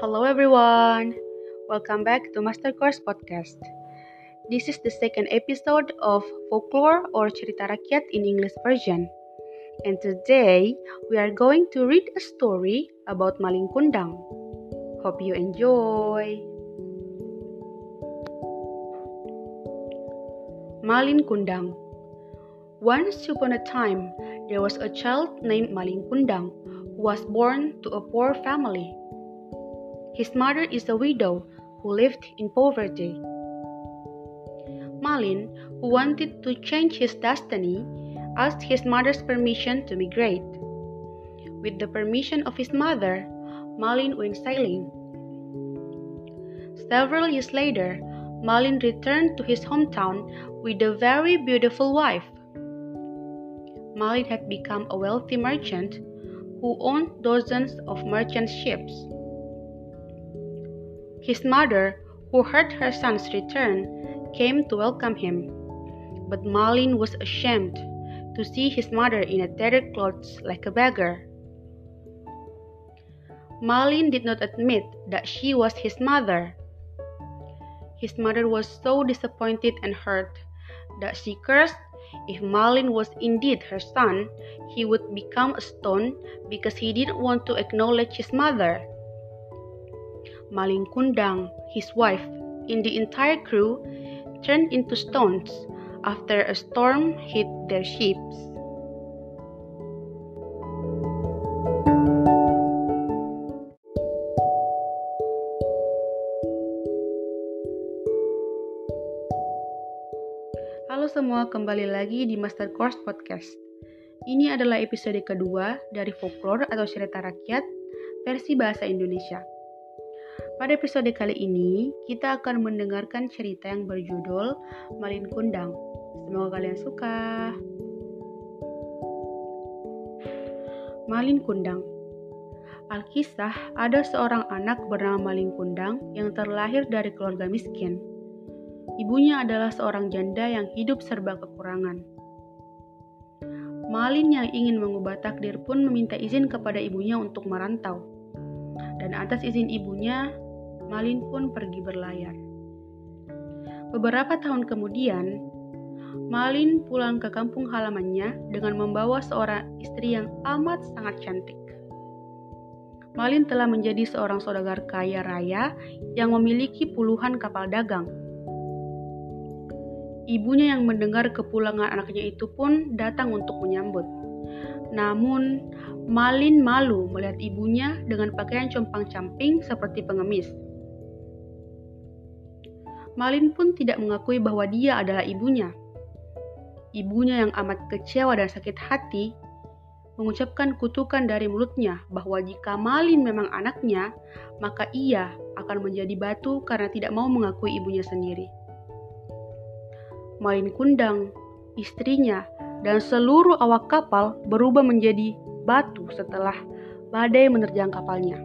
Hello everyone. Welcome back to Master Course Podcast. This is the second episode of Folklore or Cerita Rakyat in English version. And today we are going to read a story about Maling Kundang. Hope you enjoy. Malin Kundang Once upon a time, there was a child named Maling Kundang who was born to a poor family. His mother is a widow who lived in poverty. Malin, who wanted to change his destiny, asked his mother's permission to migrate. With the permission of his mother, Malin went sailing. Several years later, Malin returned to his hometown with a very beautiful wife. Malin had become a wealthy merchant who owned dozens of merchant ships. His mother, who heard her son's return, came to welcome him. But Malin was ashamed to see his mother in a tattered clothes like a beggar. Malin did not admit that she was his mother. His mother was so disappointed and hurt that she cursed if Malin was indeed her son, he would become a stone because he didn't want to acknowledge his mother. Malin Kundang, his wife, and the entire crew turned into stones after a storm hit their ships. Halo semua, kembali lagi di Master Course Podcast. Ini adalah episode kedua dari folklore atau cerita rakyat versi bahasa Indonesia. Pada episode kali ini, kita akan mendengarkan cerita yang berjudul Malin Kundang. Semoga kalian suka. Malin Kundang Alkisah, ada seorang anak bernama Malin Kundang yang terlahir dari keluarga miskin. Ibunya adalah seorang janda yang hidup serba kekurangan. Malin yang ingin mengubah takdir pun meminta izin kepada ibunya untuk merantau. Dan atas izin ibunya, Malin pun pergi berlayar. Beberapa tahun kemudian, Malin pulang ke kampung halamannya dengan membawa seorang istri yang amat sangat cantik. Malin telah menjadi seorang saudagar kaya raya yang memiliki puluhan kapal dagang Ibunya yang mendengar kepulangan anaknya itu pun datang untuk menyambut. Namun, Malin malu melihat ibunya dengan pakaian compang-camping seperti pengemis. Malin pun tidak mengakui bahwa dia adalah ibunya. Ibunya yang amat kecewa dan sakit hati mengucapkan kutukan dari mulutnya bahwa jika Malin memang anaknya, maka ia akan menjadi batu karena tidak mau mengakui ibunya sendiri. Malin Kundang, istrinya, dan seluruh awak kapal berubah menjadi batu setelah badai menerjang kapalnya.